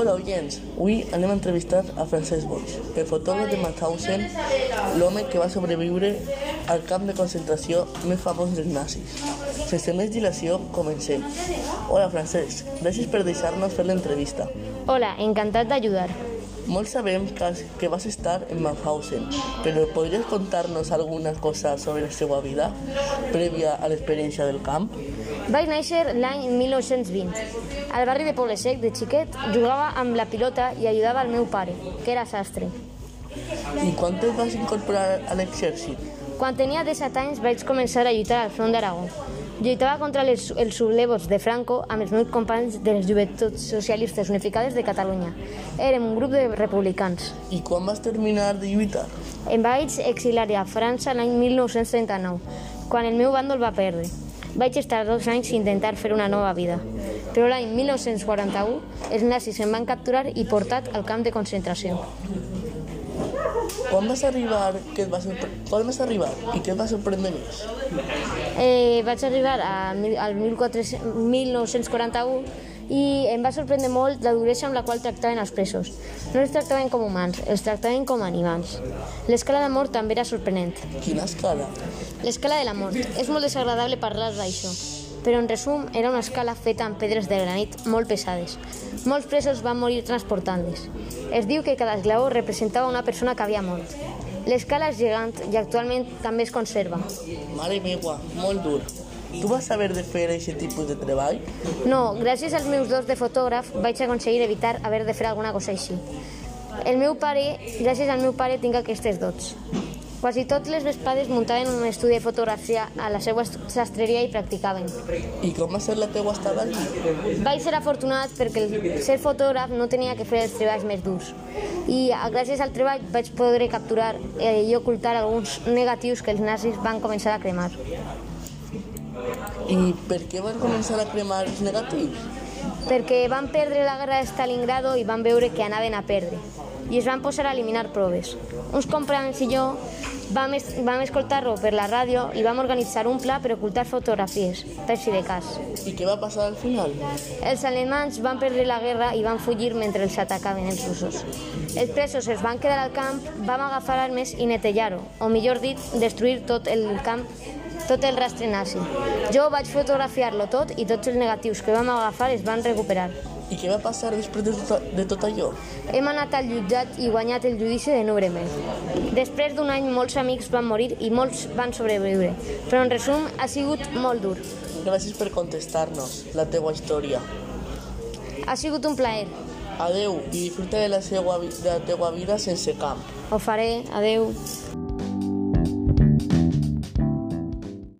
Hola, oients. Avui anem a entrevistar a Francesc Boix, el fotògraf de Mauthausen, l'home que va sobreviure al camp de concentració més famós dels nazis. Sense més dilació, comencem. Hola, Francesc. Gràcies per deixar-nos fer l'entrevista. Hola, encantat d'ajudar. Molts sabem que, que vas estar en Mauthausen, però podries contar-nos alguna cosa sobre la seva vida prèvia a l'experiència del camp? Vaig néixer l'any 1920. Al barri de Poble Sec, de xiquet, jugava amb la pilota i ajudava el meu pare, que era sastre. I quan et vas incorporar a l'exèrcit? Quan tenia 17 anys vaig començar a lluitar al front d'Aragó. Lluitava contra les, els sublevots de Franco amb els meus companys de les Joventuts Socialistes Unificades de Catalunya. Érem un grup de republicans. I quan vas terminar de lluitar? Em vaig exiliar a França l'any 1939, quan el meu bàndol va perdre. Vaig estar dos anys intentar fer una nova vida. Però l'any 1941 els nazis em van capturar i portat al camp de concentració. Quan vas arribar, què et va quan vas arribar i què et va sorprendre més? Eh, vaig arribar a, al 1400 1941 i em va sorprendre molt la duresa amb la qual tractaven els presos. No els tractaven com humans, els tractaven com animals. L'escala de mort també era sorprenent. Quina escala? L'escala de la mort. És molt desagradable parlar d'això, però en resum era una escala feta amb pedres de granit molt pesades. Molts presos van morir transportant-les. Es diu que cada esglaó representava una persona que havia mort. L'escala és gegant i actualment també es conserva. Mare meva, molt dur. Tu vas saber de fer aquest tipus de treball? No, gràcies als meus dos de fotògraf vaig aconseguir evitar haver de fer alguna cosa així. El meu pare, gràcies al meu pare, tinc aquestes dots. Quasi tots les vespades muntaven un estudi de fotografia a la seva sastreria i practicaven. I com va ser la teua estada allí? Vaig ser afortunat perquè el ser fotògraf no tenia que fer els treballs més durs. I a- gràcies al treball vaig poder capturar eh, i ocultar alguns negatius que els nazis van començar a cremar. I per què van començar a cremar els negatius? perquè van perdre la guerra de Stalingrado i van veure que anaven a perdre i es van posar a eliminar proves. Uns companys i jo vam, es vam escoltar-ho per la ràdio i vam organitzar un pla per ocultar fotografies, per si de cas. I què va passar al final? Els alemanys van perdre la guerra i van fugir mentre els atacaven els russos. Els presos es van quedar al camp, vam agafar armes i netejar-ho, o millor dit, destruir tot el camp tot el rastre nazi. Jo vaig fotografiar-lo tot i tots els negatius que vam agafar es van recuperar. I què va passar després de tot, de tot allò? Hem anat al jutjat i guanyat el judici de Nuremberg. Després d'un any molts amics van morir i molts van sobreviure, però en resum ha sigut molt dur. Gràcies per contestar-nos la teua història. Ha sigut un plaer. Adeu i disfruta de la, seua, de la teua vida sense camp. Ho faré. Adeu.